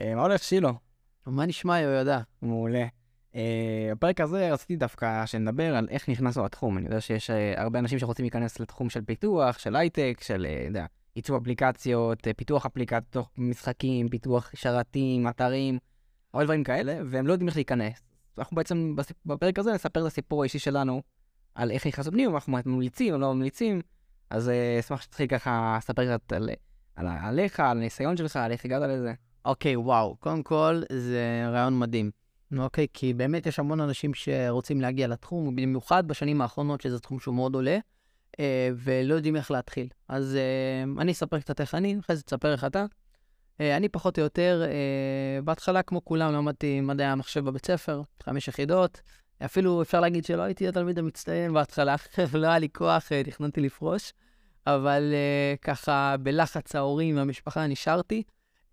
אה, מה הולך שילו? מה נשמע, יהוידע? מעולה. אה, בפרק הזה רציתי דווקא שנדבר על איך נכנסנו לתחום. אני יודע שיש אה, הרבה אנשים שרוצים להיכנס לתחום של פיתוח, של הייטק, של, יודע, עיצוב אפליקציות, פיתוח אפליקציות, משחקים, פיתוח שרתים, אתרים, הרבה דברים כאלה, והם לא יודעים איך להיכנס. אנחנו בעצם בפרק הזה נספר את הסיפור האישי שלנו על איך נכנסנו פנימה, אנחנו ממליצים או לא ממליצים, אז אשמח שתתחיל ככה לספר קצת על, על, עליך, על הניסיון שלך, על איך הגעת לזה. אוקיי, וואו. קודם כל, זה רעיון מדהים. אוקיי, כי באמת יש המון אנשים שרוצים להגיע לתחום, במיוחד בשנים האחרונות, שזה תחום שהוא מאוד עולה, אה, ולא יודעים איך להתחיל. אז אה, אני אספר קצת איך אני, אחרי זה תספר איך אתה. אה, אני פחות או יותר, בהתחלה, כמו כולם, למדתי מדעי המחשב בבית ספר, חמש יחידות. אפילו אפשר להגיד שלא הייתי התלמיד המצטיין בהתחלה, לא היה לי כוח, תכננתי לפרוש, אבל אה, ככה בלחץ ההורים והמשפחה נשארתי.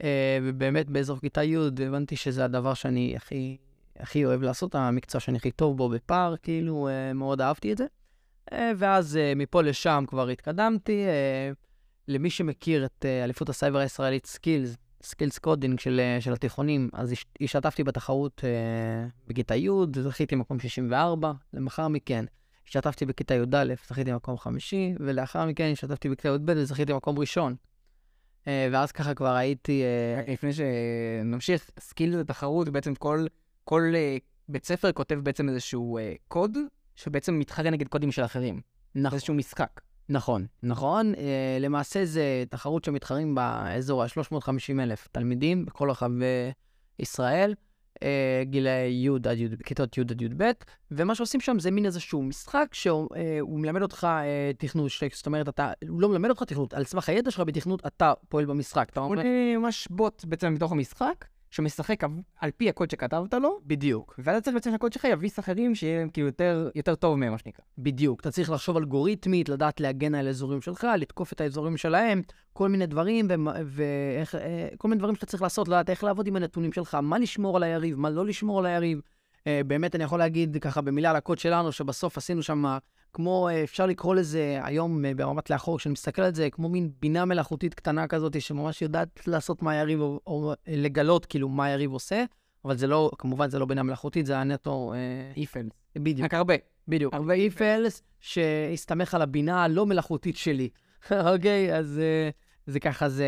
אה, ובאמת באזור כיתה י' הבנתי שזה הדבר שאני הכי, הכי אוהב לעשות, המקצוע שאני הכי טוב בו בפער, כאילו, אה, מאוד אהבתי את זה. אה, ואז מפה לשם כבר התקדמתי. למי שמכיר את אליפות הסייבר הישראלית Skillz, Skillz Coding של, של התיכונים, אז הש- השתתפתי בתחרות בכיתה י', זכיתי מקום 64, לאחר מכן השתתפתי בכיתה י"א, זכיתי מקום חמישי, ולאחר מכן השתתפתי בכיתה י"ב וזכיתי מקום ראשון. אה, ואז ככה כבר הייתי... אה, לפני שנמשיך, Skillz זה תחרות, בעצם כל, כל אה, בית ספר כותב בעצם איזשהו קוד, שבעצם מתחרה נגד קודים של אחרים. נכון, איזשהו משחק. נכון, נכון. למעשה זה תחרות שמתחרים באזור ה-350 אלף תלמידים בכל רחבי ישראל, גילאי י' עד י', כיתות י' עד י"ב, ומה שעושים שם זה מין איזשהו משחק שהוא אה, הוא מלמד אותך אה, תכנות, זאת אומרת, אתה, הוא לא מלמד אותך תכנות, על סמך הידע שלך בתכנות אתה פועל במשחק. אתה הוא אומר, ממש בוט בעצם מתוך המשחק, שמשחק על- פי הקוד שכתבת לו, בדיוק. ואתה צריך בעצם שהקוד שלך יביס אחרים שיהיה להם כאילו יותר, יותר טוב מהם, מה שנקרא. בדיוק, אתה צריך לחשוב אלגוריתמית, לדעת להגן על האזורים שלך, לתקוף את האזורים שלהם, כל מיני דברים, ואיך, אה, כל מיני דברים שאתה צריך לעשות, לדעת איך לעבוד עם הנתונים שלך, מה לשמור על היריב, מה לא לשמור על היריב. אה, באמת, אני יכול להגיד ככה במילה על הקוד שלנו, שבסוף עשינו שם, כמו, אה, אפשר לקרוא לזה היום אה, במבט לאחור, כשאני מסתכל על זה, כמו מין בינה מלאכותית קטנה כזאת, שממש יודעת לעשות מה היריב, או, או לגלות כאילו מה היריב עושה, אבל זה לא, כמובן זה לא בינה מלאכותית, זה היה נטו... איפל. בדיוק. רק הרבה. בדיוק. הרבה else שהסתמך על הבינה הלא מלאכותית שלי. אוקיי, אז אה, זה ככה, זה,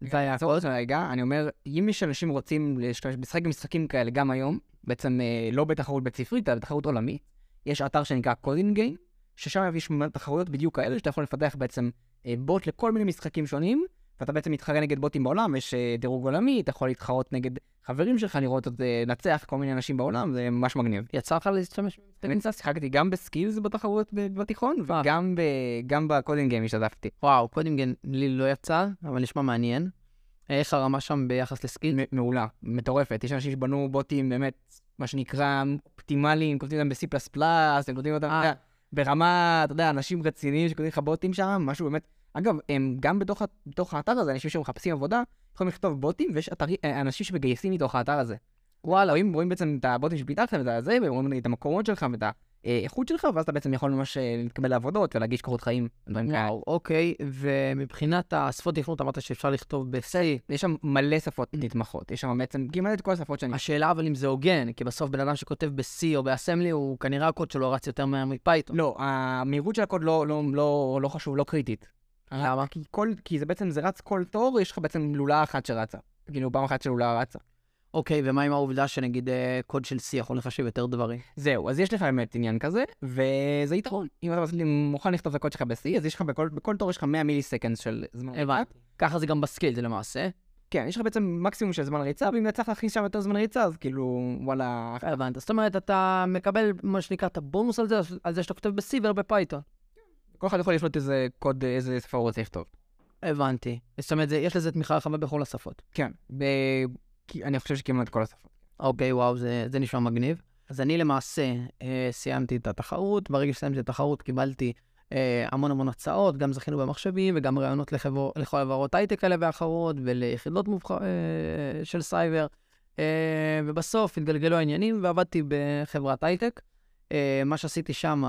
זה היה אותך רגע, אני אומר, אם יש אנשים רוצים לשחק במשחקים כאלה גם היום, בעצם אה, לא בתחרות בית ספרית, אלא בתחרות עולמית, יש אתר שנקרא CodinGame, ששם יש תחרויות בדיוק כאלה, שאתה יכול לפתח בעצם אה, בוט לכל מיני משחקים שונים, ואתה בעצם מתחרה נגד בוטים בעולם, יש אה, דירוג עולמי, אתה יכול להתחרות נגד חברים שלך, לראות את זה, לנצח כל מיני אנשים בעולם, זה ממש מגניב. יצא לך להשתמש? קצת שיחקתי גם ב Skillz בתחרויות ב- בתיכון, אה. וגם בקודינג גיים השתתפתי. וואו, קודם כל, לי לא יצא, אבל נשמע מעניין. איך הרמה שם ביחס ל Skillz? מ- מעולה, מטורפת. יש אנשים שבנו בוטים באמת, מה שנקרא, אופטימליים, כותבים אותם ב-C++, הם כותבים אותם, אה. ברמה, אתה יודע, אנשים רציניים שכותבים לך בוטים שם, משהו באמת... אגב, הם גם בתוך, בתוך האתר הזה, אנשים שמחפשים עבודה, יכולים לכתוב בוטים, ויש אתרי, אה, אנשים שמגייסים מתוך האתר הזה. וואלה, רואים, רואים בעצם את הבוטים שפיתחתם, את הזה, ורואים את המקומות שלך ואת האיכות שלך, ואז אתה בעצם יכול ממש אה, להתקבל לעבודות ולהגיש קורות חיים. וואו, אוקיי, ומבחינת השפות תכנות אמרת שאפשר לכתוב ב-C. יש שם מלא שפות נתמכות, יש שם בעצם כמעט את כל השפות שאני... השאלה אבל אם זה הוגן, כי בסוף בן אדם שכותב ב-C או באסמבלי, הוא כנראה הקוד שלו רץ יותר מהר מפייתון. לא, המהירות של הקוד לא, לא, לא, לא חשוב, לא קריטית. למה? כי, כל, כי זה בעצם, זה רץ כל תור, יש לך בעצם לולה אחת שרצה. כאילו, פעם אחת שהלולאה רצה. אוקיי, ומה עם העובדה שנגיד אה, קוד של C יכול לחשב יותר דברים? זהו, אז יש לך באמת עניין כזה, וזה יתרון. אם אתה מוכן לכתוב את הקוד שלך ב-C, אז יש לך בכל, בכל תור יש לך 100 milliseconds של זמן הבנתי. ככה זה גם ב Skillz, זה למעשה. כן, יש לך בעצם מקסימום של זמן ריצה, ואם יצא לך להכניס שם יותר זמן ריצה, אז כאילו, וואלה... הבנת. זאת אומרת, אתה מקבל מה שנקרא את הבונוס על זה, על זה שאתה כותב ב-C ולא בפייתון. כל אחד יכול לשלוט איזה קוד, איזה שפה הוא רוצה לכתוב. הבנתי. זאת אומרת, יש לזה תמיכה רחבה בכל השפות. כן, ב... אני חושב שכמעט כל השפות. אוקיי, וואו, זה, זה נשמע מגניב. אז אני למעשה אה, סיימתי את התחרות, ברגע שסיימתי את התחרות קיבלתי אה, המון המון הצעות, גם זכינו במחשבים וגם ראיונות לחבר, לכל חברות הייטק כאלה ואחרות וליחידות מובח... אה, של סייבר. אה, ובסוף התגלגלו העניינים ועבדתי בחברת הייטק. אה, מה שעשיתי שם,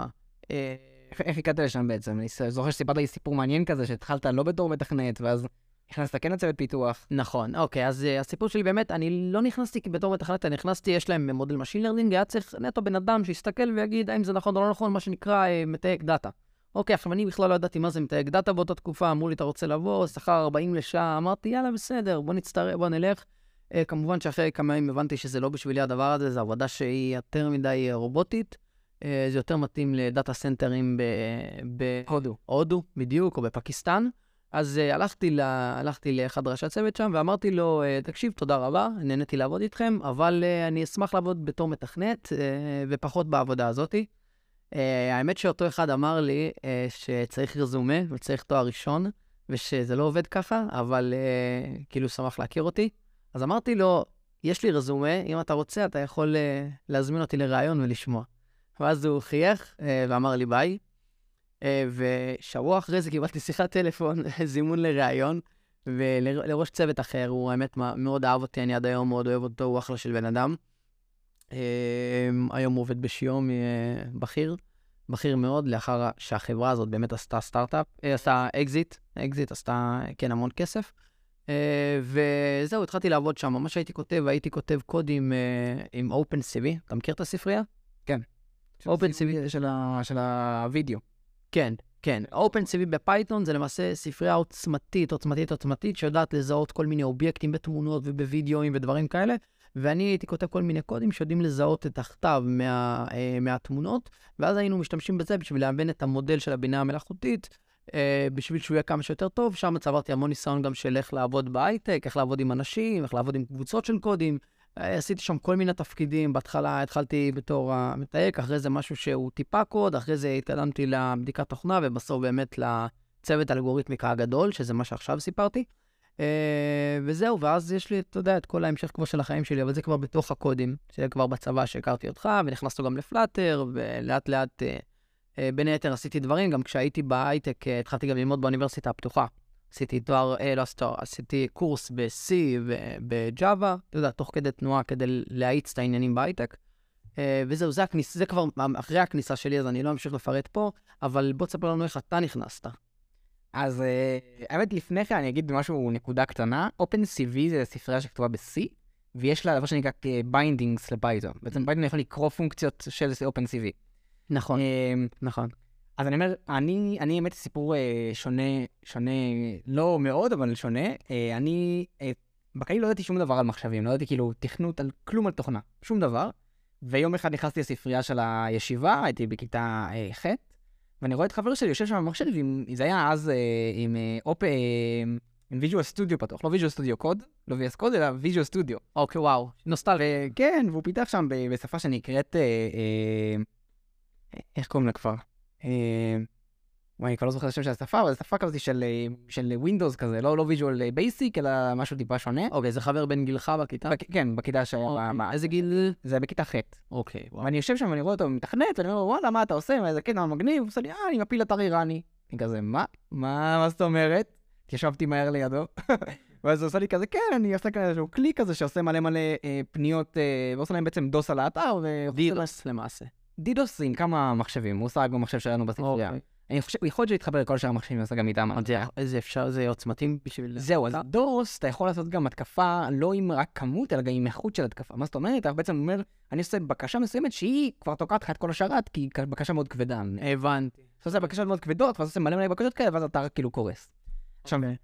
אה, איך, הגעת לשם בעצם? אני זוכר שסיפרת לי סיפור מעניין כזה, שהתחלת לא בתור מתכנת, ואז נכנסת כן לצוות פיתוח. נכון, אוקיי, אז אה, הסיפור שלי באמת, אני לא נכנסתי בתור מתכנת, אני נכנסתי, יש להם מודל machine learning, היה צריך נטו בן אדם שיסתכל ויגיד האם זה נכון או לא נכון, מה שנקרא אה, מתייק דאטה. אוקיי, עכשיו אני בכלל לא ידעתי מה זה מתייק דאטה באותה תקופה, אמרו לי, אתה רוצה לבוא, שכר 40 לשעה, אמרתי, יאללה, בסדר, בוא נצטרף, בוא נלך. אה, כמובן שאחרי כמה ימים הבנתי שזה לא בשבילי הדבר הזה, זו עבודה שהיא יותר מדי רובוטית. Uh, זה יותר מתאים לדאטה סנטרים בהודו. הודו, בדיוק, או בפקיסטן. אז uh, הלכתי, ל... הלכתי לאחד ראשי הצוות שם ואמרתי לו, uh, תקשיב, תודה רבה, נהניתי לעבוד איתכם, אבל uh, אני אשמח לעבוד בתור מתכנת uh, ופחות בעבודה הזאתי. Uh, האמת שאותו אחד אמר לי uh, שצריך רזומה וצריך תואר ראשון, ושזה לא עובד ככה, אבל uh, כאילו שמח להכיר אותי. אז אמרתי לו, יש לי רזומה, אם אתה רוצה, אתה יכול אה, להזמין אותי לראיון ולשמוע. ואז הוא חייך אה, ואמר לי ביי. אה, ושבוע אחרי זה קיבלתי שיחת טלפון, זימון לראיון, ולראש צוות אחר, הוא האמת מאוד אהב אותי, אני עד היום מאוד אוהב אותו, הוא אחלה של בן אדם. אה, היום עובד בשיום אה, בכיר, בכיר מאוד, לאחר שהחברה הזאת באמת עשתה סטארט-אפ, עשתה אקזיט, אקזיט עשתה, כן, המון כסף. וזהו, התחלתי לעבוד שם, ממש הייתי כותב, הייתי כותב קודים עם OpenCV, אתה מכיר את הספרייה? כן. OpenCV של הווידאו. כן, כן. OpenCV בפייתון זה למעשה ספרייה עוצמתית, עוצמתית, עוצמתית, שיודעת לזהות כל מיני אובייקטים בתמונות ובווידאוים ודברים כאלה. ואני הייתי כותב כל מיני קודים שיודעים לזהות את הכתב מה, אה, מהתמונות, ואז היינו משתמשים בזה בשביל להבין את המודל של הבינה המלאכותית, אה, בשביל שהוא יהיה כמה שיותר טוב. שם צברתי המון ניסיון גם של איך לעבוד בהייטק, איך לעבוד עם אנשים, איך לעבוד עם קבוצות של קודים. אה, עשיתי שם כל מיני תפקידים, בהתחלה התחלתי בתור המתייק, אחרי זה משהו שהוא טיפה קוד, אחרי זה התקדמתי לבדיקת תוכנה, ובסוף באמת לצוות אלגוריתמיקה הגדול, שזה מה שעכשיו סיפרתי. Uh, וזהו, ואז יש לי, אתה יודע, את כל ההמשך כבר של החיים שלי, אבל זה כבר בתוך הקודים, שזה כבר בצבא שהכרתי אותך, ונכנסנו גם לפלאטר, ולאט לאט, uh, בין היתר עשיתי דברים, גם כשהייתי בהייטק, התחלתי גם ללמוד באוניברסיטה הפתוחה. עשיתי תואר, אה, לא עשיתי תואר, עשיתי קורס ב-C ובג'אווה, אתה יודע, תוך כדי תנועה כדי להאיץ את העניינים בהייטק. אה, וזהו, זה, הכניס, זה כבר אחרי הכניסה שלי, אז אני לא אמשיך לפרט פה, אבל בוא תספר לנו איך אתה נכנסת. אז אה, האמת, לפני כן אני אגיד משהו, נקודה קטנה. OpenCV זה ספרייה שכתובה ב-C, ויש לה דבר שנקרא bindings לפייתון. בעצם פייתון יכול לקרוא פונקציות של OpenCV. נכון, אה, נכון. אז אני אומר, אני, אני האמת סיפור אה, שונה, שונה, לא מאוד, אבל שונה. אה, אני, אה, בקהיל לא ידעתי שום דבר על מחשבים, לא ידעתי כאילו תכנות על כלום על תוכנה, שום דבר. ויום אחד נכנסתי לספרייה של הישיבה, הייתי בכיתה אה, ח', ואני רואה את חבר שלי יושב שם במחשב, עם, זה היה אז אה, עם אה, אופ... אה, עם Visual Studio פתוח, לא Visual Studio Code, לא VS Code, אלא Visual Studio. אוקיי, וואו, נוסטל. כן, והוא פיתח שם בשפה שנקראת, אה, אה, איך קוראים לה כבר? אה, וואי, אני כבר לא זוכר את השם של השפה, אבל זו שפה כזאת של, אה, של Windows כזה, לא, לא Visual Basic, אלא משהו טיפה שונה. אוקיי, זה חבר בן גילך בכיתה? בק, כן, בכיתה שהיה... אוקיי. מה, איזה גיל? זה בכיתה ח'. אוקיי, וואו. ואני יושב שם ואני רואה אותו מתכנת, ואני אומר לו, וואלה, מה אתה עושה? איזה קטע מגניב? הוא עושה לי, אה, אני מפיל אתר איראני. אני כזה, מה? מה, מה זאת אומרת? התיישבתי מהר לידו. ואז הוא עושה לי כזה, כן, אני עושה כזה איזשהו כלי כזה שעושה מלא מלא אה, פניות, אה, ועושה להם בעצם דוס על האתר. דידוס למעשה. דידוס עם כמה מחשבים, הוא עושה רק במחשב שלנו בספרייה. אוקיי. אני חושב, יכול להיות שיתחבר לכל שאר המחשבים ועושה גם איתם. איזה אפשר, זה עוצמתים בשביל... זהו, אז דוס, אתה יכול לעשות גם התקפה לא עם רק כמות, אלא גם עם איכות של התקפה. מה זאת אומרת? אתה בעצם אומר, אני עושה בקשה מסוימת שהיא כבר תוקעת לך את כל השרת, כי היא בקשה מאוד כבדה. הבנתי. אתה עושה בקשות מאוד כבדות, ואז עושה מלא מלא בקשות כאלה, ואז אתה כאילו קורס. עכשיו, אוקיי.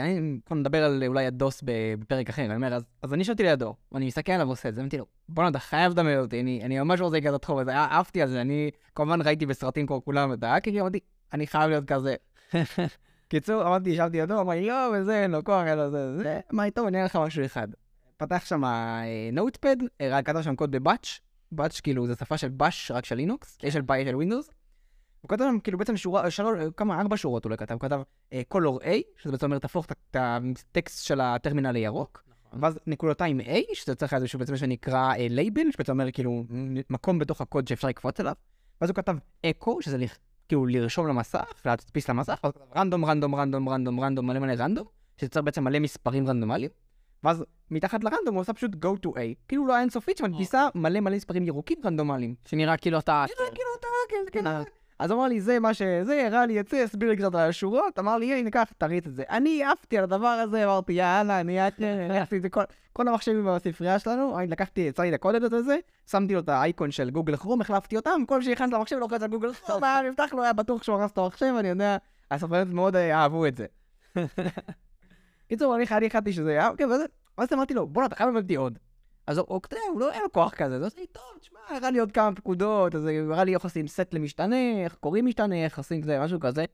אני כבר נדבר על אולי הדוס בפרק אחר, אני אומר, אז, אני ישבתי לידו, ואני מסתכל עליו ועושה את זה, אמרתי לו, בואנה, אתה חייב לדבר אותי, אני, ממש רוצה כזה תחום, אז אהבתי על זה, אני כמובן ראיתי בסרטים כמו כולם את האקרים, אמרתי, אני חייב להיות כזה. קיצור, אמרתי, ישבתי לידו, אמר לי, לא, וזה, אין לו כוח, אין לו זה, זה, מה איתו, אני אראה לך משהו אחד. פתח שם נוטפד, רק כתב שם קוד בבאץ', באץ' כאילו זה שפה של באש, רק של לינוקס, יש של ביי של ווינדוס. הוא כתב כאילו בעצם שורה, שלוש, כמה, ארבע שורות הוא לא כתב, הוא כתב color A, שזה בעצם אומר תהפוך את הטקסט של הטרמינל לירוק, נכון. ואז נקודתיים A, שזה צריך איזשהו בעצם שנקרא לייבל, שבעצם אומר כאילו מקום בתוך הקוד שאפשר לקפוץ אליו, ואז הוא כתב אקו, שזה כאילו לרשום למסך, להדפיס למסך, ואז הוא כתב random, random, random, random, random, מלא מלא random, צריך בעצם מלא מספרים רנדומליים, ואז מתחת ל-random הוא עושה פשוט go to A, כאילו לולאה אינסופית שמדפיסה מלא מלא מספרים ירוקים רנדומליים. שנראה כאילו אתה... נראה כאילו אתה, כן, כן. אז אמר לי, זה מה שזה, הראה לי את זה, הסביר לי קצת על השורות, אמר לי, הנה, קח, תריץ את זה. אני עפתי על הדבר הזה, אמרתי, יאללה, אני עפתי את זה, כל- כל המחשבים בספרייה שלנו, אני לקחתי, יצא לי לקודד את זה, שמתי לו את האייקון של גוגל כרום, החלפתי אותם, כל מי שנכנס למחשב לוחץ על גוגל כרום, היה נפתח לו, היה בטוח שהוא הרס את המחשב, אני יודע, הספריות מאוד אה, אהבו את זה. קיצור, אני החלטתי שזה היה, אוקיי, ואז אמרתי לו, בואנה, אתה חייב אותי עוד. אז הוא, אתה יודע, הוא לא היה לו כוח כזה, אז הוא עושה לי, טוב, תשמע, הראה לי עוד כמה פקודות, אז הוא הראה לי איך עושים סט למשתנה, איך קוראים משתנה, איך עושים זה, משהו כזה.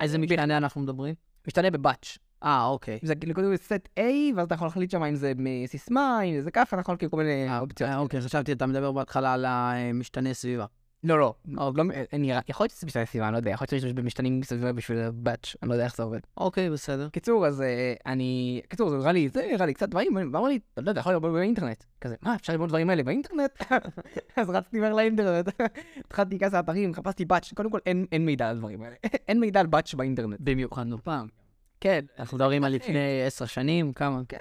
איזה משתנה אנחנו מדברים? משתנה בבאץ'. אה, אוקיי. זה כאילו סט A, ואז אתה יכול להחליט שם אם זה מסיסמה, אם זה ככה, אתה יכול כאילו כל מיני אה, אופציות. אה, אוקיי, חשבתי, אתה מדבר בהתחלה על המשתנה סביבה. לא, לא, לא, לא, נראה, יכול להיות שזה משתנה סביבה, אני לא יודע, יכול להיות שיש במשתנים סביבה בשביל באץ', אני לא יודע איך זה עובד. אוקיי, בסדר. קיצור, אז אה, אני... קיצור, זה הראה לי זה, הראה לי קצת דברים, ואמר לי, לא יודע, יכול ללמוד באינטרנט. כזה, מה, אפשר ללמוד דברים האלה באינטרנט? אז רצתי מהר לאינטרנט, התחלתי כזה אתרים, חיפשתי באץ', קודם כל אין מידע על הדברים האלה. אין מידע על באץ' באינטרנט. במיוחד נו פעם. כן, אנחנו מדברים על לפני עשר שנים, כמה? כן,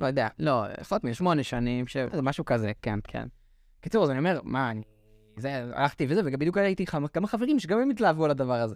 לא יודע, לא, פחות משמונה. שמונה שנים, משהו כזה, כן. כן. קיצור, אז אני אומר, מה, אני... זה, הלכתי וזה, ובדיוק הייתי עם כמה חברים שגם הם התלהבו על הדבר הזה.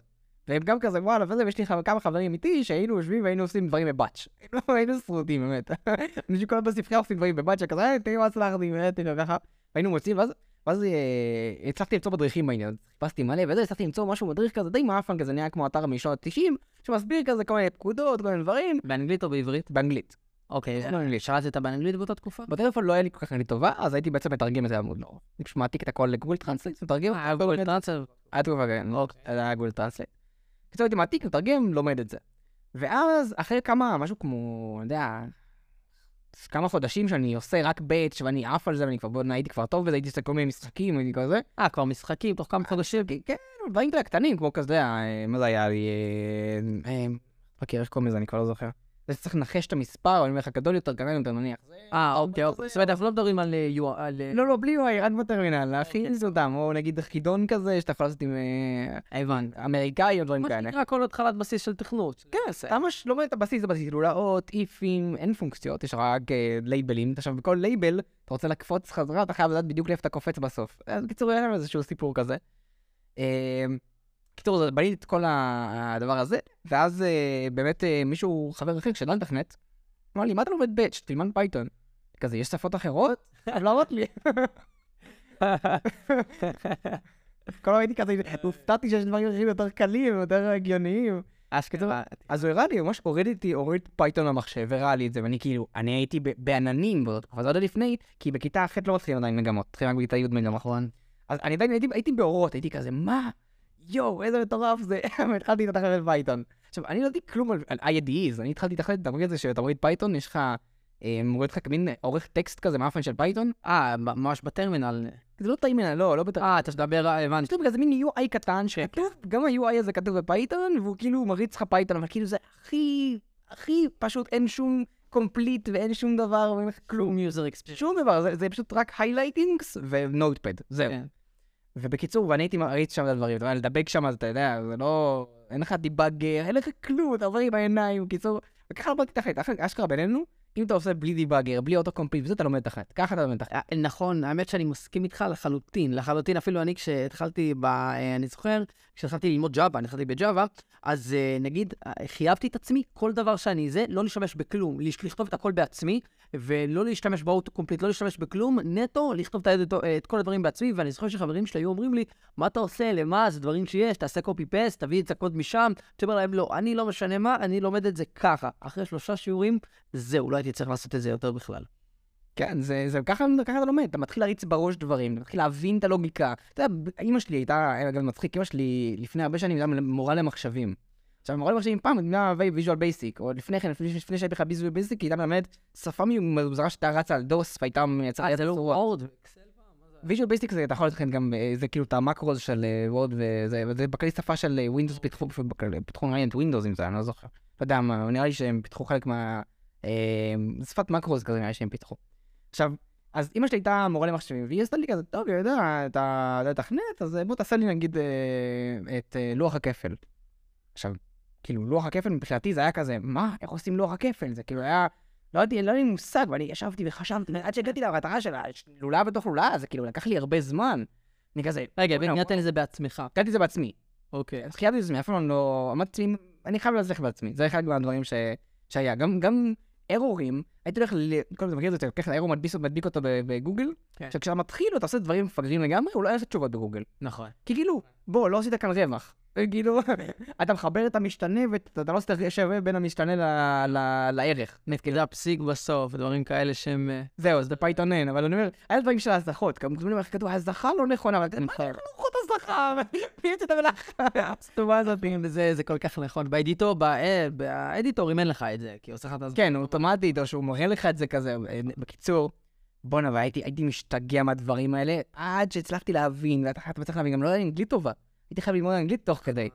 והם גם כזה, וואלה, וזה, ויש לי כמה חברים איתי שהיינו יושבים והיינו עושים דברים בבאץ'. לא, היינו שרוטים, באמת. אנשים כל הזמן בספרייה עושים דברים בבאץ', כזה, היי, תראי מה הצלחתי, כאילו, ככה. והיינו מוצאים, ואז, ואז אה, הצלחתי למצוא מדריכים בעניין, חיפשתי מלא, וזה, הצלחתי למצוא משהו, מדריך כזה די מאפן כזה, נהיה כמו אתר משנות ה-90, שמסביר כזה כל מיני פקודות, כל מיני דברים, באנגלית או בעברית? באנגלית. אוקיי, לא אנגלית. שאלת באנגלית באותה תקופה? בטלפון לא היה לי כל כך אנגלית טובה, אז הייתי בעצם מתרגם את זה עמוד לא. אני פשוט מעתיק את הכל ל Google Translate, מתרגם, אה, Google Transfer. היה תקופה, כן, לא, היה Google Translate. קיצור הייתי מעתיק, מתרגם, לומד את זה. ואז אחרי כמה, משהו כמו, אני יודע, כמה חודשים שאני עושה רק באץ' ואני עף על זה, ואני כבר, בוא, הייתי כבר טוב בזה, הייתי עושה כל מיני משחקים, הייתי כזה. אה, כבר משחקים תוך כמה חודשים? כן, דברים כאלה קטנים, כמו כזה, אה, מה זה היה לי, אה, אה, מכיר, איך קוראים לזה, אני כבר לא זוכר. זה שצריך לנחש את המספר, אני אומר לך, גדול יותר, קטן יותר, נניח. זה- אה, אוקיי, אוקיי. זאת אומרת, אנחנו לא מדברים על אה. אה, לא, לא, בלי UI, רק בטרמינל, להכין אותם, או נגיד חידון כזה, שאתה יכול לעשות עם אה, הבנתי. אמריקאי או דברים מה כאלה. שנקרא כל התחלת בסיס של תכנות. כן, אתה ממש לומד את הבסיס, הבסיס, לולאות, if ים, אין פונקציות, יש רק אה, לייבלים. עכשיו, בכל לייבל, אתה רוצה לקפוץ חזרה, אתה חייב לדעת בדיוק לאיפה אתה קופץ בסוף. אז בקיצור, היה שם איזשהו סיפור כזה. קיצור, בניתי את כל הדבר הזה, ואז אה, באמת אה, מישהו, חבר אחר, שידע לתכנת, אמר לי, מה אתה לומד batch? תלמד פייתון. כזה, יש שפות אחרות? לא אמרת לי. כל הזמן הייתי כזה, הופתעתי שיש דברים אחרים יותר קלים, יותר הגיוניים. אשכרה. אז הוא הראה לי, ממש הוריד איתי, הוריד פייתון למחשב, הראה לי את זה, ואני כאילו, אני הייתי בעננים באותה תקופה, זה עוד לפני, כי בכיתה ח' לא מתחילים עדיין מגמות, מתחילים רק בכיתה י' מגמות. נכון. אז אני עדיין הייתי באורות, הייתי כזה, מה? יואו, איזה מטורף זה, התחלתי לתכנת פייתון. עכשיו, אני לא ידעתי כלום על IDEs, אני התחלתי לתכנת, אתה מוריד את זה שאתה מוריד פייתון, יש לך, אה, מוריד לך מין עורך טקסט כזה מאפן של פייתון, אה, ממש בטרמינל. זה לא ממנה, לא, לא בטח. אה, אתה מדבר, אה, הבנתי. יש כזה מין UI קטן שכתוב, גם ה-UI הזה כתוב בפייתון, והוא כאילו מריץ לך פייתון, אבל כאילו זה הכי, הכי פשוט, אין שום complete ואין שום דבר, ואין לך כלום. שום דבר, זה, זה פשוט רק highlightings ו-Notepad, זהו. ובקיצור, ואני הייתי מריץ שם את הדברים, אתה יודע, לדבג שם, אתה יודע, זה לא... אין לך debugger, אין לך כלום, אתה עובר עם העיניים, בקיצור, וככה למדתי תכנת, אשכרה בינינו, אם אתה עושה בלי debugger, בלי auto complete וזה, אתה לומד תכנת, ככה אתה לומד תכנת. אה, נכון, האמת שאני מסכים איתך לחלוטין, לחלוטין, אפילו אני כשהתחלתי ב... אה, אני זוכר, כשהתחלתי ללמוד ג'אווה, אני התחלתי בג'אווה, אז אה, נגיד, חייבתי את עצמי, כל דבר שאני זה, לא להשתמש בכלום, לכתוב את הכל בעצמי, ולא להשתמש ב auto complete, לא להשתמש בכלום, נטו, לכתוב את, את כל הדברים בעצמי, ואני זוכר שחברים שלי היו אומרים לי, מה אתה עושה, למה, זה דברים שיש, תעשה copy paste, תביא את הקוד משם, אתה אומר להם, לא, אני לא משנה מה, אני לומד את זה ככה. אחרי שלושה שיעורים, זהו, לא הייתי צריך לעשות את זה יותר בכלל. כן, זה, זה ככה, ככה אתה לומד, אתה מתחיל להריץ בראש דברים, אתה מתחיל להבין את הלוגיקה. אתה יודע, אימא שלי הייתה, אגב מצחיק, אימא שלי לפני הרבה שנים הייתה מורה למחשבים. עכשיו, מורה למחשבים פעם נמנה Visual Basic, או לפני כן, לפני, לפני שהייתי בכלל Visual Basic, היא הייתה מלמדת שפה מוזרה שהייתה רצה על DOS, והייתה מייצרת... אה, זה לא Word? Visual Basic זה, אתה יכול לתכנת גם, אה, זה כאילו את ה-macros של Word וזה, וזה בכלי שפה של Windows פיתחו, פיתחו לי את ווינדוס עם זה, אני לא זוכר. לא יודע מה, נראה לי שהם פיתחו חלק מה... אה, זה שפת מקרוז כזה נראה שהם פיתחו. עכשיו, אז אמא שלי הייתה מורה למחשבים, והיא עשתה לי כזה, טוב, היא יודע, אתה יודע לתכנת, אז בוא תעשה לי נגיד אה, את אה, לוח הכפל. עכשיו, כאילו, לוח הכפל מבחינתי זה היה כזה, מה, איך עושים לוח הכפל? זה כאילו היה, לא ידעתי, לא היה לי מושג, ואני ישבתי וחשבתי, עד שהגעתי למטרה של הלולאה בתוך לולאה, זה כאילו לקח לי הרבה זמן. אני כזה, רגע, והגעת לזה בעצמך. קראתי את זה בעצמי. אוקיי. אז חייבתי את עצמי, אף פעם לא... אמרתי, אני חייב להצליח בעצמי. זה אחד מהדברים. שהיה. גם, גם ארורים, הייתי הולך. כל זה מכיר את זה, אתה לוקח ארור, מדביק, מדביק אותו ב- בגוגל, כן. שכשאתה מתחיל ואתה עושה דברים מפגרים לגמרי, הוא לא יעשה תשובות בגוגל. נכון. כי כאילו, בוא, לא עשית כאן רווח. כאילו, אתה מחבר את המשתנה ואתה לא עשית שווה בין המשתנה לערך. אתה יודע, פסיק בסוף, דברים כאלה שהם... אה, זהו, זה Python אין, אבל אני אומר, היה דברים של כמו דברים איך כתוב, הזחה לא נכונה, אבל מה נכון. לוחות הזחה? מי יוצא את המלאכה? הסתומה הזאת. זה, זה כל כך נכון. באדיטור, בא- באדיטורים אין לך את זה, כי עושה לך את הזמן. כן, אוטומטית, או שהוא מראה לך את זה כזה. אה, בקיצור, בואנה, והייתי הייתי משתגע מהדברים האלה, עד שהצלחתי להבין, ואתה אתה צריך להבין, גם לא היה לי אנגלית טובה. הייתי חייב ללמוד אנגלית תוך כדי.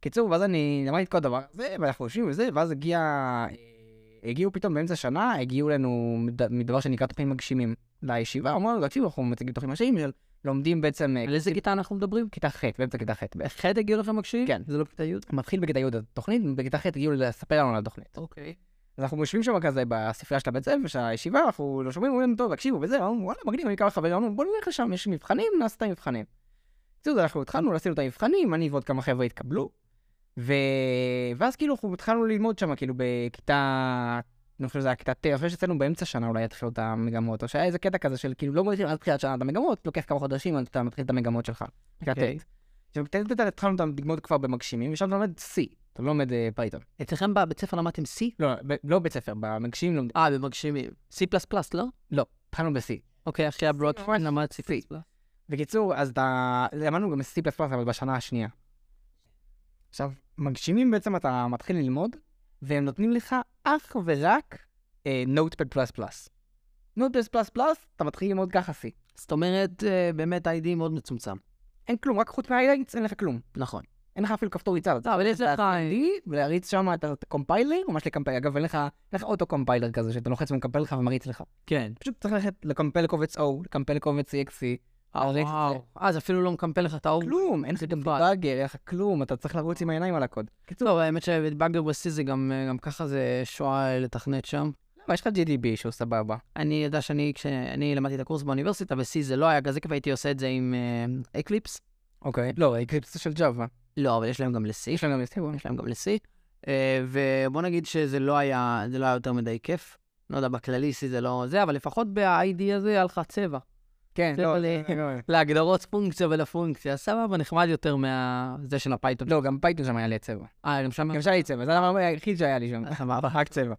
קיצור, ואז אני למדתי את כל הדבר הזה, ואנחנו יושבים וזה, ואז הגיע... אה, הגיעו פתאום באמצע השנה, הגיעו אלינו מד- מדבר שנקרא תוכנית מגשימים לישיבה, אמרנו, תקשיבו, אנחנו מציגים תוכנית מגשימים, לומדים בעצם... אה, על איזה כיתה אנחנו מדברים? כיתה ח', באמצע כיתה ח'. ח' הגיעו לכם מקשיבים? כן. זה לא כיתה י'? מתחיל בכיתה י' התוכנית, בכיתה ח' הגיעו לספר לנו על התוכנית. אוקיי. אז אנחנו יושבים שם כזה בספרייה של הבית ספר, של הישיבה, אנחנו לא שומעים, אומרים, טוב, תקשיבו, וזה, אמרנו, וואלה, מגניב, אני כמה חברים, אמרנו, בוא נלך לשם, יש מבחנים, נעשה את המבחנים. בקיצור, אנחנו התחלנו, עשינו את המבחנים, אני ועוד כמה חבר'ה התקבלו, ו... ואז כאילו אנחנו התחלנו ללמוד שם, כאילו בכיתה, אני חושב שזה היה כיתה ט', אני חושב שאצלנו באמצע שנה אולי התחילו את המגמות, או שהיה איזה קטע כזה של כאילו לא מתחילים עד תחילת שנה את המגמות, לוקח כמה חודשים אתה מתחיל את המגמות שלך. כיתה אוקיי. ט'. עכשיו, בכיתה ט' התחלנו את ללמוד כבר במגשימים, ושם אתה לומד C, אתה לא לומד אה, Python. אצלכם בבית ספר למדתם C? לא, לא בית ספר, במגשימים לומדים. אה, במגשימים. C++, לא? לא, התחלנו ב-C. אוקיי, אחרי הברודפוינט למד C++. בקיצור, אז. למדנו גם C++, אבל בשנה השנייה. עכשיו, מגשימים בעצם אתה מתחיל ללמוד, והם נותנים לך אך ורק Notepad plus plus. Notepad plus plus, אתה מתחיל ללמוד ככה C. זאת אומרת, אה, באמת ה-IDE מאוד מצומצם. אין כלום, רק חוץ מה highlights אין לך כלום. נכון. אין לך אפילו כפתור ריצה. לא, אבל יש לך... ולהריץ שם את ה compiler, ממש לקמפל. אגב, אין לך auto compiler כזה, שאתה לוחץ ומקמפל לך ומריץ לך. כן. פשוט צריך ללכת לקמפל לקובץ O, לקמפל לקובץ EXE. זה. אה, זה אפילו לא מקמפל לך את האור. כלום, אין לך גם debugger, אין לך כלום, אתה צריך לרוץ עם העיניים על הקוד. קיצור, טוב, האמת ש debugger ב-C זה גם אה, גם ככה זה שואה לתכנת שם. למה, יש לך GDB שהוא סבבה. אני יודע שאני, כשאני למדתי את הקורס באוניברסיטה, ב-C זה לא היה כזה כיף, הייתי עושה את זה עם Eclipse. אוקיי. לא, Eclipse של Java. לא, אבל יש להם גם ל-C. יש לנו גם הסתירו. יש להם גם ל-C. אה, ובוא נגיד שזה לא היה, זה לא היה יותר מדי כיף. לא יודע, בכללי C זה לא זה, אבל לפחות ב-IDE הזה היה לך צבע. כן, לא, ל- לא, להגדרות פונקציה ולפונקציה, סבבה, נחמד יותר מה... זה של ה Python. לא, גם Python שם היה לי צבע. אה, גם שם... גם שהיה לי צבע, זה הדבר היחיד שהיה לי שם. סבבה. רק צבע.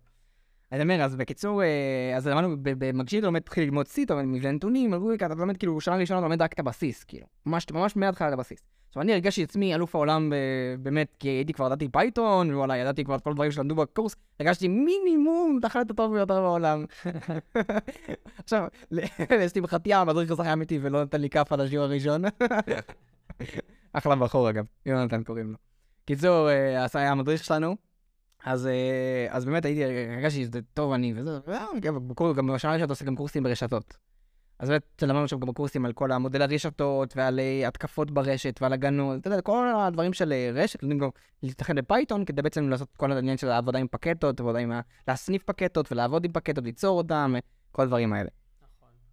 אני אומר, אז בקיצור, אה, אז למדנו, ב- במגשימים אתה לומד, תתחיל ללמוד C, אתה לומד מבנה נתונים, אתה לומד כאילו, שנה ראשונה אתה לומד רק את הבסיס, כאילו. ממש, ממש מההתחלה את הבסיס. עכשיו, אני הרגשתי עצמי אלוף העולם ב- באמת, כי הייתי כבר ידעתי Python, וואלה, ידעתי כבר את כל הדברים שלמדו בקורס, הרגשתי מינימום תחת הטוב ביותר בעולם. עכשיו, בחטייה, המדריך הזה היה אמיתי ולא נתן לי כף על השיעור הראשון. אחלה בחור אגב, יונתן קוראים לו. קיצור, אה, היה המדריך שלנו, אז, אה, אז באמת הייתי, הרגשתי שזה טוב אני וזה, וגם בקורס- גם בשנה ראשונה אתה עושה גם קורסים ברשתות. אז באמת למדנו שם גם קורסים על כל המודל הרשתות ועל אה, התקפות ברשת ועל הגנות, אתה יודע, כל הדברים של אה, רשת, לומדים גם להתאחד ב Python כדי בעצם לעשות כל העניין של העבודה עם פקטות, עבודה עם ה... להסניף פקטות ולעבוד עם פקטות, ליצור אותם, כל הדברים האלה.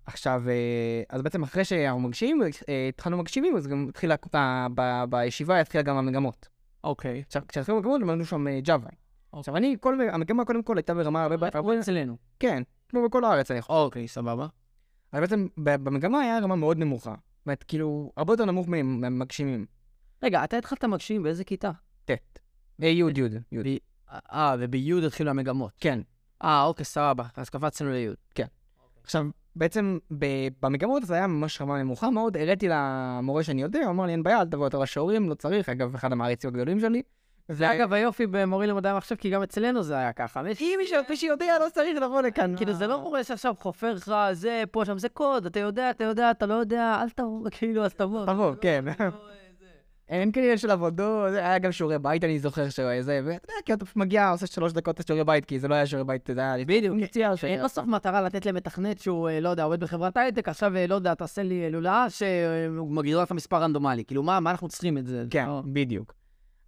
עכשיו, אה, אז בעצם אחרי שאנחנו מגשימים, אה, התחלנו מגשימים, אז גם התחילה, ב- ב- בישיבה התחילה גם המגמות. אוקיי. עכשיו, כשהתחילו המגמות, למדנו שם ג'אווה. עכשיו, אני, כל, המגמה קודם כל הייתה ברמה הרבה... הרבה אצלנו. כן, כמו בכל הארץ, אני חושב. אוקיי, סבבה. אבל בעצם במגמה היה רמה מאוד נמוכה. זאת אומרת, כאילו, הרבה יותר נמוך מהמגשימים. רגע, אתה התחלת מגשים באיזה כיתה? ט'. אה, י', י', י'. אה, ובי' התחילו המגמות. כן. אה, אוקיי, סבבה. אז קפצנו לי'. עכשיו, בעצם במגמות זה היה ממש רמה נמוכה מאוד, הראיתי למורה שאני יודע, הוא אמר לי, אין בעיה, אל תבוא יותר לשיעורים, לא צריך, אגב, אחד המעריצים הגדולים שלי. זה אגב היופי במורים למדעי המחשב, כי גם אצלנו זה היה ככה. אם מי שיודע, לא צריך לבוא לכאן. כאילו זה לא מורה שעכשיו חופר לך, זה, פה, שם, זה קוד, אתה יודע, אתה יודע, אתה לא יודע, אל תבוא, כאילו, אז תבוא. תבוא, כן. אין כאלה של עבודות, היה גם שיעורי בית, אני זוכר שהוא זה, ואתה יודע, כי אתה פשוט מגיע, עושה שלוש דקות את שיעורי בית, כי זה לא היה שיעורי בית, זה היה... בדיוק. פונקציה, ש- אין בסוף מטרה לתת למתכנת שהוא, אה, לא יודע, עובד בחברת הייטק, עכשיו, אה, לא יודע, תעשה לי לולאה שמגדירה לך מספר רנדומלי. כאילו, מה מה אנחנו צריכים את זה? כן, לא. בדיוק.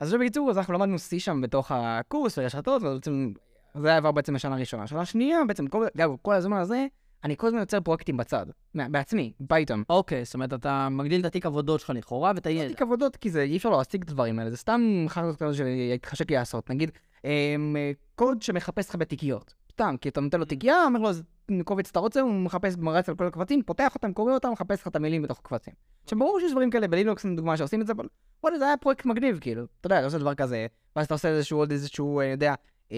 אז בקיצור, אז אנחנו למדנו C שם בתוך הקורס ורשתות, ובעצם, זה היה עבר בעצם בשנה הראשונה. שנה שנייה, בעצם, כל, גם כל הזמן הזה, אני כל הזמן יוצר פרויקטים בצד, בעצמי, Python. אוקיי, זאת אומרת, אתה מגדיל את התיק עבודות שלך לכאורה ואת הידע. תיק עבודות, כי זה, אי אפשר להשיג את הדברים האלה, זה סתם חרטות כזה שהתחשק לי לעשות. נגיד, אמ, קוד שמחפש לך בתיקיות. סתם, כי אתה נותן לו תיקייה, אומר לו, "איזה קובץ אתה רוצה, הוא מחפש, מרץ על כל הקבצים, פותח אותם, קורא אותם, מחפש לך את המילים בתוך הקבצים. עכשיו, ברור שיש דברים כאלה בלינוקס, לדוגמה, שעושים את זה, אבל וואלה, זה היה פרויקט מגניב, כאילו. אתה יודע, אתה עושה דבר כזה, ואז אתה עושה איזשהו, עוד איזשהו, אה, אני יודע, אה,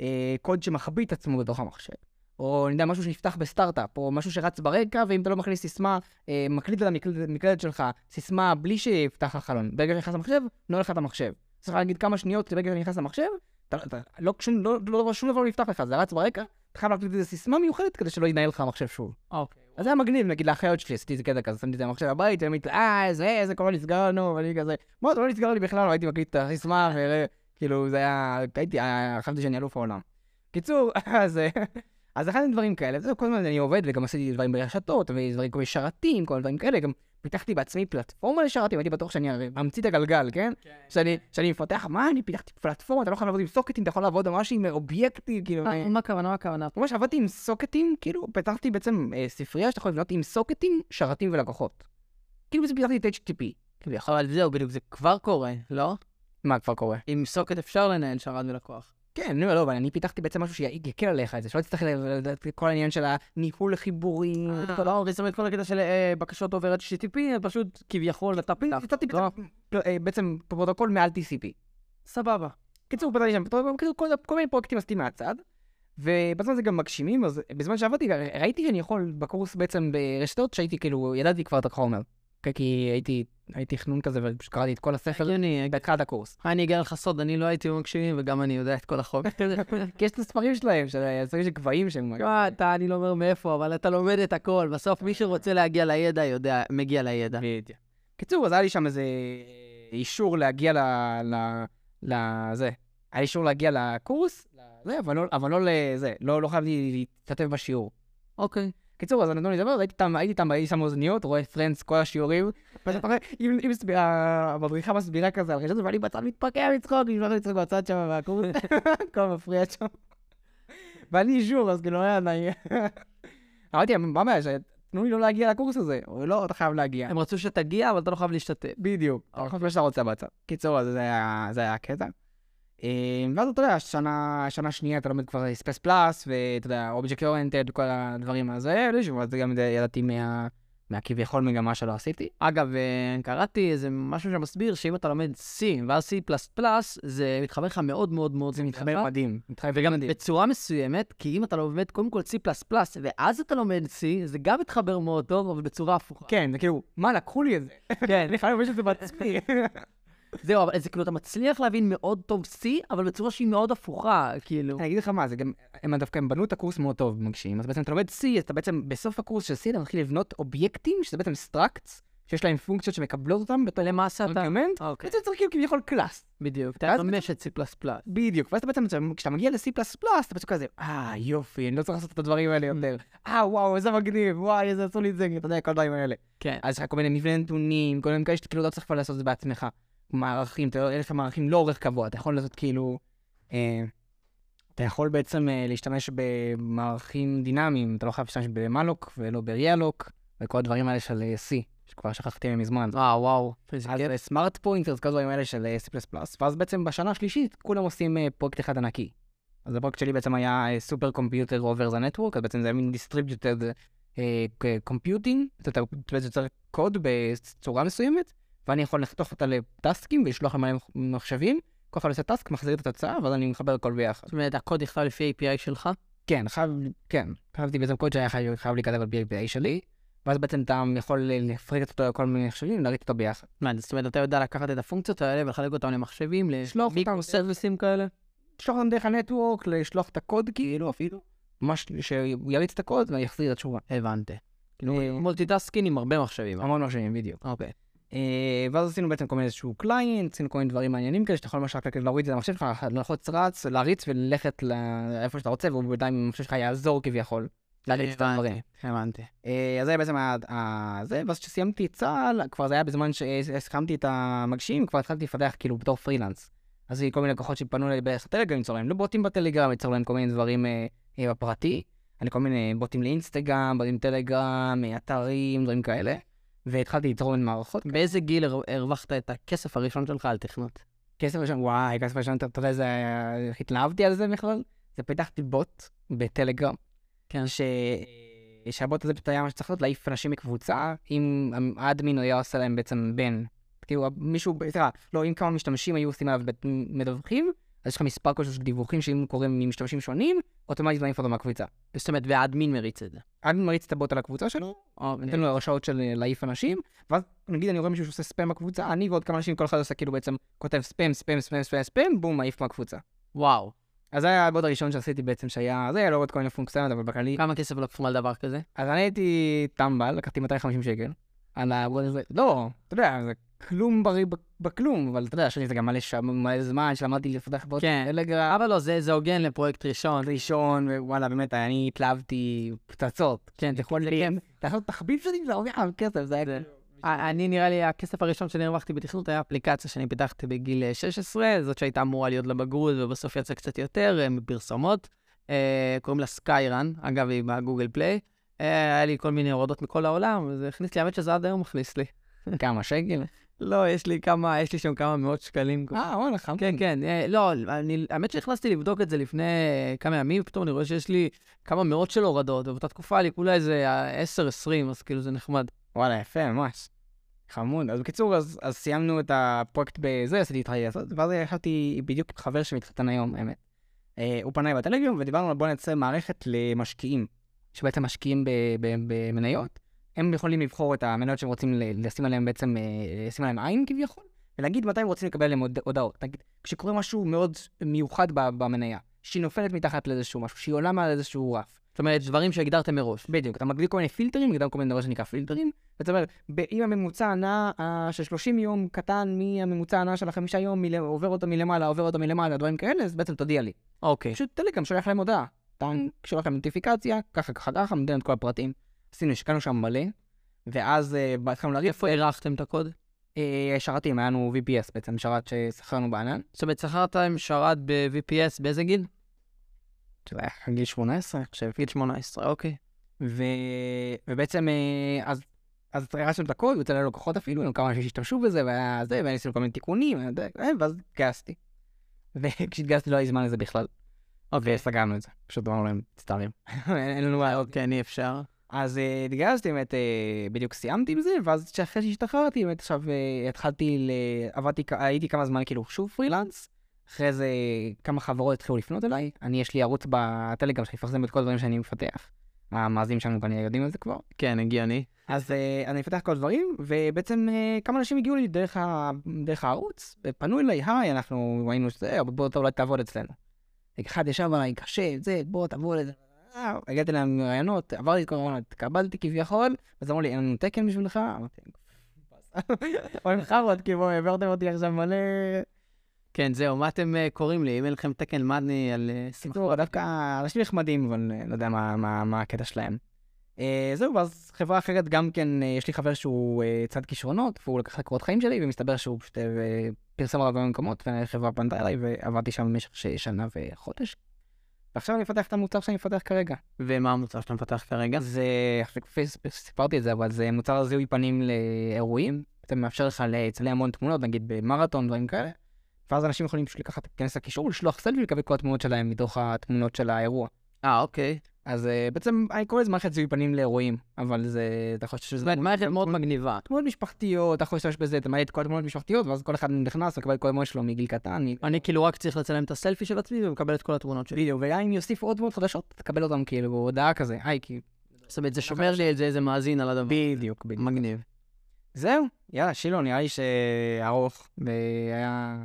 אה, קוד שמחביא את עצמו בתוך המחשב. או אני יודע, משהו שנפתח בסטארט-אפ, או משהו שרץ ברקע, ואם אתה לא מכניס סיסמה, אה, מקליט על המקלדת שלך סיסמה בלי שיפתח לך חלון. ברגע שנכנס למחשב, נועל לך את המחשב. צריך להגיד כמה שניות ברגע שנכנס למחשב, לא, שום, לא, לא, לא, שום דבר לא יפתח לך, זה רץ ברקע, אתה חייב להקליט איזה סיסמה מיוחדת כדי שלא ינהל לך המחשב שוב. אוקיי. אז זה היה מגניב, נגיד לאחיות שלי, עשיתי איזה קטע כזה, שמתי את המחשב בבית, והם התלו, אה, איזה, איזה קורה נסגר לנו, ואני כזה, מה, זה לא נסגר לי בכלל, לא הייתי מקליט את הסיסמה, וכאילו, זה היה, הייתי, היה- חשבתי שאני אלוף העולם. קיצור, אז, אה, אז אחד הדברים כאלה, זה כל הזמן אני עובד, וגם עשיתי דברים ברשתות, ודברים כמו שרתים, כל מיני דברים כאלה, גם פיתחתי בעצמי פלטפורמה לשרתים, הייתי בטוח שאני הרי ממציא את הגלגל, כן? שאני, שאני מפתח, מה, אני פיתחתי פלטפורמה, אתה לא יכול לעבוד עם סוקטים, אתה יכול לעבוד ממש עם אובייקטים, כאילו, אה, מה הכוונה, מה הכוונה? ממש עבדתי עם סוקטים, כאילו, פתחתי בעצם אה, ספרייה שאתה יכול לבנות עם סוקטים, שרתים ולקוחות. כאילו, זה פיתחתי את HTTP. כאילו, אבל זהו, בדיוק, זה כבר קורה, לא? מה כבר קורה? עם socket אפשר לנהל שרת ולקוח. כן, לא, לא, אבל אני פיתחתי בעצם משהו שיקל עליך את זה, שלא תצטרך לדעת כל העניין של הניהול החיבורים. אתה לא, אומרת, כל הקטע של אה, בקשות over HTTP, פשוט כביכול אתה פיתחת. פיתחתי לא? בעצם- אה, בעצם פרוטוקול מעל TCP. סבבה. קיצור, פיתחתי שם, כל מיני פרויקטים עשיתי מהצד, ובזמן זה גם מגשימים, אז בזמן שעבדתי, ראיתי שאני יכול בקורס בעצם ברשתות, שהייתי כאילו, ידעתי כבר את החומר. כן, כי הייתי, הייתי חנון כזה, ופשוט קראתי את כל הספר בהתחלת הקורס. אני אגלה לך סוד, אני לא הייתי מקשיבים וגם אני יודע את כל החוק. כי יש את הספרים שלהם, של הספרים של גבהים שהם... אתה, אני לא אומר מאיפה, אבל אתה לומד את הכל. בסוף מי שרוצה להגיע לידע, יודע, מגיע לידע. בדיוק. קיצור, אז היה לי שם איזה אישור להגיע ל... ל... לזה. היה לי אישור להגיע לקורס, אבל לא, אבל לא לזה, לא, לא חייבתי להשתתף בשיעור. אוקיי. קיצור, אז נתנו לי לדבר, הייתי איתם, הייתי שם אוזניות, רואה פרנדס כל השיעורים, אם המדריכה מסבירה כזה על רשת, ואני בצד מתפקע מצחוק, אני שולח לצחוק בצד שם, והקורס, הכל מפריע שם. ואני אישור, אז כאילו, היה נעים. אמרתי, מה הבעיה, תנו לי לא להגיע לקורס הזה. אומר, לא, אתה חייב להגיע. הם רצו שתגיע, אבל אתה לא חייב להשתתף. בדיוק. אתה יכול לעשות מה שאתה רוצה בצד. קיצור, זה היה הקטע. אה, ואז אתה יודע, שנה, שנה שנייה אתה לומד כבר ספייס פלאס, ואתה יודע, object oriented, כל הדברים הזה, אבל זה גם ידעתי מה... מהכביכול מגמה שלא עשיתי. אגב, אה, קראתי איזה משהו שמסביר שאם אתה לומד C ואז C++, זה מתחבר לך מאוד מאוד מאוד. זה מתחבר יפה. מדהים. מתחבר וגם מדהים. בצורה מסוימת, כי אם אתה לומד קודם כל C++ ואז אתה לומד C, זה גם מתחבר מאוד טוב, אבל בצורה הפוכה. כן, זה כאילו, מה, לקחו לי את זה. כן, אני חייב לשבת את זה בעצמי. זהו, אבל זה כאילו, אתה מצליח להבין מאוד טוב C, אבל בצורה שהיא מאוד הפוכה, כאילו. אני אגיד לך מה, זה גם, הם דווקא, הם בנו את הקורס מאוד טוב במגשימים, אז בעצם אתה לומד C, אז אתה בעצם, בסוף הקורס של C אתה מתחיל לבנות אובייקטים, שזה בעצם structs, שיש להם פונקציות שמקבלות אותם בתור למעשה אתה... argument, אוקיי, בעצם צריך כאילו כביכול class. בדיוק. אתה ממש את C++. בדיוק, ואז אתה בעצם, כשאתה מגיע ל-C++, אתה בעצם כזה, אה, יופי, אני לא צריך לעשות את הדברים האלה יותר. אה, וואו, איזה מגניב, וואי, איזה עשו לי את זה, אתה יודע, כל הדברים האלה. כן. אז יש לך כל מיני מבנה נתונים, כל מיני כאלה שאתה כאילו לא צריך כבר לעשות את זה בעצמך. מערכים, יש לך מערכים ללא אורך קבוע, אתה יכול לעשות כאילו... אה, אתה יכול בעצם אה, להשתמש במערכים דינמיים, אתה לא חייב להשתמש ב malloc ולא ב realloc, וכל הדברים האלה של אה, C, שכבר שכחתי מזמן. אה, וואו. איזה אז. smart pointers, כל הדברים האלה של אה, C++, ואז בעצם בשנה השלישית כולם עושים אה, פרויקט אחד ענקי. אז הפרויקט שלי בעצם היה super computer over the network, אז בעצם זה היה מין distributed computing, אתה בעצם יוצר קוד בצורה מסוימת, ואני יכול לחתוך אותה ל task ים ולשלוח להם מחשבים, כל אחד עושה task, מחזיר את התוצאה, ואז אני מחבר הכל ביחד. זאת אומרת, הקוד נכתב לפי API שלך? כן, חייב, כן, כתבתי בעצם קוד שהיה חייב, חייב להיכתב על פי API שלי, ואז בעצם אתה יכול לפרק אותו לכל מיני מחשבים ולהריץ אותו ביחד. מה, זאת אומרת, אתה יודע לקחת את הפונקציות האלה ולחלק אותם למחשבים, לשלוח אותם. service ים כאלה? לשלוח אותם דרך ה network, לשלוח את הקוד כאילו אפילו, ממש שהוא יריץ את הקוד ויחזיר את התשובה. הבנתי. כאילו, אה, multitasking עם הרבה מחשבים. המון מחשבים, בדיוק. אוקיי. אה, ואז עשינו בעצם כל מיני איזשהו client, עשינו כל מיני דברים מעניינים כאלה, שאתה יכול למשל רק להוריד את זה למחשב שלך, ללחוץ רץ, להריץ וללכת לאיפה שאתה רוצה, והוא בינתיים המחשב שלך יעזור כביכול. להריץ את הדברים. הבנתי. אה, אז זה בעצם היה זה, ואז כשסיימתי צה"ל, כבר זה היה בזמן שהסכמתי את המגשים, כבר התחלתי לפתח כאילו בתור פרילנס. אז כל מיני לקוחות שפנו אליי בערך הטלגרם, ליצור להם לא בוטים בטלגרם, ליצור להם כל מיני דברים אה, בפרטי. לכל מיני בוטים לאינסטגרם, בוטים טלגרם, אתרים, דברים כאלה. והתחלתי לתרום מערכות. באיזה גיל הר- הרווחת את הכסף הראשון שלך על תכנות? כסף ראשון, וואי, כסף ראשון, אתה יודע, זה, איך התלהבתי על זה בכלל? זה פיתחתי בוט בטלגרם. כן. ש... שהבוט הזה פשוט היה מה שצריך להיות, להעיף אנשים מקבוצה, אם האדמין היה עושה להם בעצם בן. כאילו, מישהו, סליחה, לא, אם כמה משתמשים היו עושים עליו מדווחים, אז יש לך מספר כלשהו של דיווחים שאם קורים ממשתמשים שונים, אוטומטית מעיף אותו מהקבוצה. זאת אומרת, והאדמין מריץ את זה. האדמין מריץ את הבוט על הקבוצה שלו, או, נותן לו הרשאות של אה, להעיף אנשים, ואז נגיד אני רואה מישהו שעושה ספאם בקבוצה, אני ועוד כמה אנשים, כל אחד עושה כאילו בעצם כותב ספאם, ספאם, ספאם, ספאם, ספאם, בום, מעיף מהקבוצה. וואו. אז זה היה הבוט הראשון שעשיתי בעצם שהיה, זה היה לא עוד כל מיני פונקציונות, אבל בכללי. כמה כסף לקחו על דבר כזה? אז אני הייתי טמבל, לקחתי 250 שקל. על הבוט הזה, לא, אתה יודע, זה כלום בריא בכלום, אבל אתה יודע, יש לי זה גם מלא ש- מלא זמן שלמדתי לפתח בוט כן. טלגרם. אבל לא, זה זה הוגן לפרויקט ראשון. ראשון, ווואלה, באמת, אני התלהבתי פצצות. כן, זה יכול לעשות תחביב שלי, להרוויח עליו כסף, זה היה זה-. אה, אני נראה לי, הכסף הראשון שאני הרווחתי בתכנות היה אפליקציה שאני פיתחתי בגיל אה, 16, זאת שהייתה אמורה להיות לבגרות ובסוף יצא קצת יותר, אה, מפרסומות. אה, קוראים לה סקיירן, אגב, היא בגוגל פליי. אה, היה לי כל מיני הורדות מכל העולם, וזה הכניס לי, האמת שזה עד היום מכניס לי. כמה שקל? לא, יש לי כמה, יש לי שם כמה מאות שקלים. אה, וואלה, חם. כן, כן, אה, לא, אני, האמת שנכנסתי לבדוק את זה לפני אה, כמה ימים, פתאום אני רואה שיש לי כמה מאות של הורדות, ובאותה תקופה היה לי כולה איזה אה, 10-20, אז כאילו זה נחמד. וואלה, יפה, ממש. חמוד. אז בקיצור, אז, אז סיימנו את הפרויקט בזה, עשיתי את לעשות, ואז ישבתי בדיוק עם חבר שמתחתן היום, האמת. אה, הוא פנה אליי בטלגרם, ודיברנו על בוא נצא מערכת למשקיעים, שבעצם משקיעים במניות. הם יכולים לבחור את המניות שהם רוצים לשים עליהם בעצם, אה, לשים עליהם עין כביכול, ולהגיד מתי הם רוצים לקבל עליהם הוד- הודעות. נגיד, כשקורה משהו מאוד מיוחד במניה, שהיא נופלת מתחת לאיזשהו משהו, שהיא עולה מעל איזשהו רף. זאת אומרת, דברים שהגדרתם מראש. בדיוק, אתה מגדיר כל מיני פילטרים, הגדרנו כל מיני דבר שנקרא פילטרים, ואתה אומר, ב- אם הממוצע הנע אה, של 30 יום קטן מהממוצע הנע של החמישה יום, מל... עובר אותו מלמעלה, עובר אותו מלמעלה, דברים כאלה, אז בעצם תודיע לי. אוקיי. פשוט טלגרם שולח להם הודעה. טאנג, שולח להם נוטיפיקציה, ככה ככה ככה, נותן את כל הפרטים. עשינו, השקענו שם מלא, ואז אה, התחלנו להריץ. איפה הערכתם את הקוד? אה, שרתים, היה לנו VPS בעצם, שרת ששכרנו בענן, זאת אומרת, שכרת עם שרת ב-VPS באיזה גיל? היה גיל 18, אני חושב. גיל 18, אוקיי. ו... ובעצם, אה, אז, אז הרצנו את הקוד, יוצא ללקוחות אפילו, היו כמה אנשים שהשתמשו בזה, והיה זה, וניסינו כל מיני תיקונים, ואז התגייסתי. וכשהתגייסתי לא היה זמן לזה בכלל. וסגרנו את זה, פשוט אמרנו להם, מצטערים, אין לנו בעיות. כן, אי אפשר. אז אה, התגייסתי, באמת, אה, בדיוק סיימתי עם זה, ואז אחרי שהשתחררתי, באמת עכשיו אה, התחלתי, ל... עבדתי, הייתי כמה זמן כאילו שוב פרילנס, אחרי זה כמה חברות התחילו לפנות אליי, אני, יש לי ערוץ בטלגרם שאני מפרסם את כל הדברים שאני מפתח. המאזינים שלנו כנראה יודעים על זה כבר. כן, הגיוני. אז uh, אני אפתח כל הדברים, ובעצם uh, כמה אנשים הגיעו לי דרך, ה... דרך הערוץ, ופנו אליי, היי, אנחנו ראינו שזה, בוא אתה אולי תעבוד אצלנו. אחד ישב עליי, קשה, זה, בוא תעבוד. אה, הגעתי להם רעיונות, עברתי את כל הרעיונות, התקבלתי כביכול, אז אמרו לי, אין לנו תקן בשבילך? אמרתי, אוי מחרות, כאילו, העברתם אותי עכשיו מלא... כן, זהו, מה אתם אה, קוראים לי? אם אין לכם תקן מדני על אה, שמחה. סיפור, דווקא אנשים נחמדים, אבל אה, לא יודע מה, מה, מה הקטע שלהם. אה, זהו, ואז חברה אחרת גם כן, אה, יש לי חבר שהוא אה, צד כישרונות, והוא לקח לקורות חיים שלי, ומסתבר שהוא פשוט אה, פרסם עליו במקומות, מקומות, והחברה פנתה אליי, ועבדתי שם במשך שנה וחודש. ועכשיו אני מפתח את המוצר שאני מפתח כרגע. ומה המוצר שאתה מפתח כרגע? זה, פייסבוק, סיפרתי את זה, אבל זה מוצר זיהוי פנים לאירועים. זה מאפשר לך לצלם המון תמונות, נגיד במרתון, דברים כאלה. ואז אנשים יכולים פשוט לקחת, להיכנס לקישור, לשלוח סלפי ולקבל כל התמונות שלהם מתוך התמונות של האירוע. אה, אוקיי. אז uh, בעצם אני קורא לזה מערכת זיהוי פנים לאירועים, אבל זה, אתה חושב שזה... זאת אומרת, מערכת מאוד מגניבה. תמונות משפחתיות, אתה יכול להשתמש בזה, אתה מעט כל התמונות המשפחתיות, ואז כל אחד נכנס ומקבל כל התמונות שלו מגיל קטן. אני כאילו רק צריך לצלם את הסלפי של עצמי ומקבל את כל התמונות שלי. בדיוק, וגם אם יוסיפו עוד תמונות חדשות, תקבל אותם כאילו הודעה כזה, היי, כי... זאת אומרת, זה שומר לי את זה איזה מאזין על הדבר. בדיוק, בדיוק. מגניב. זהו, יאללה, שילו, נראה לי שארוך, והיה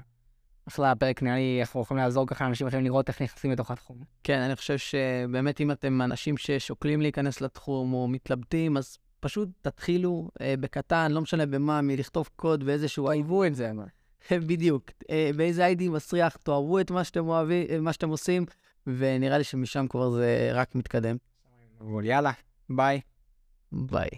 אחלה פרק, נראה לי אנחנו יכולים לעזור ככה לאנשים אחרים לראות איך נכנסים לתוך התחום. כן, אני חושב שבאמת אם אתם אנשים ששוקלים להיכנס לתחום או מתלבטים, אז פשוט תתחילו אה, בקטן, לא משנה במה, מלכתוב קוד ואיזשהו אהבו את זה. בדיוק. אה, באיזה איי-די מסריח, תאהבו את מה שאתם אוהבים, אה, מה שאתם עושים, ונראה לי שמשם כבר זה רק מתקדם. יאללה, ביי. ביי.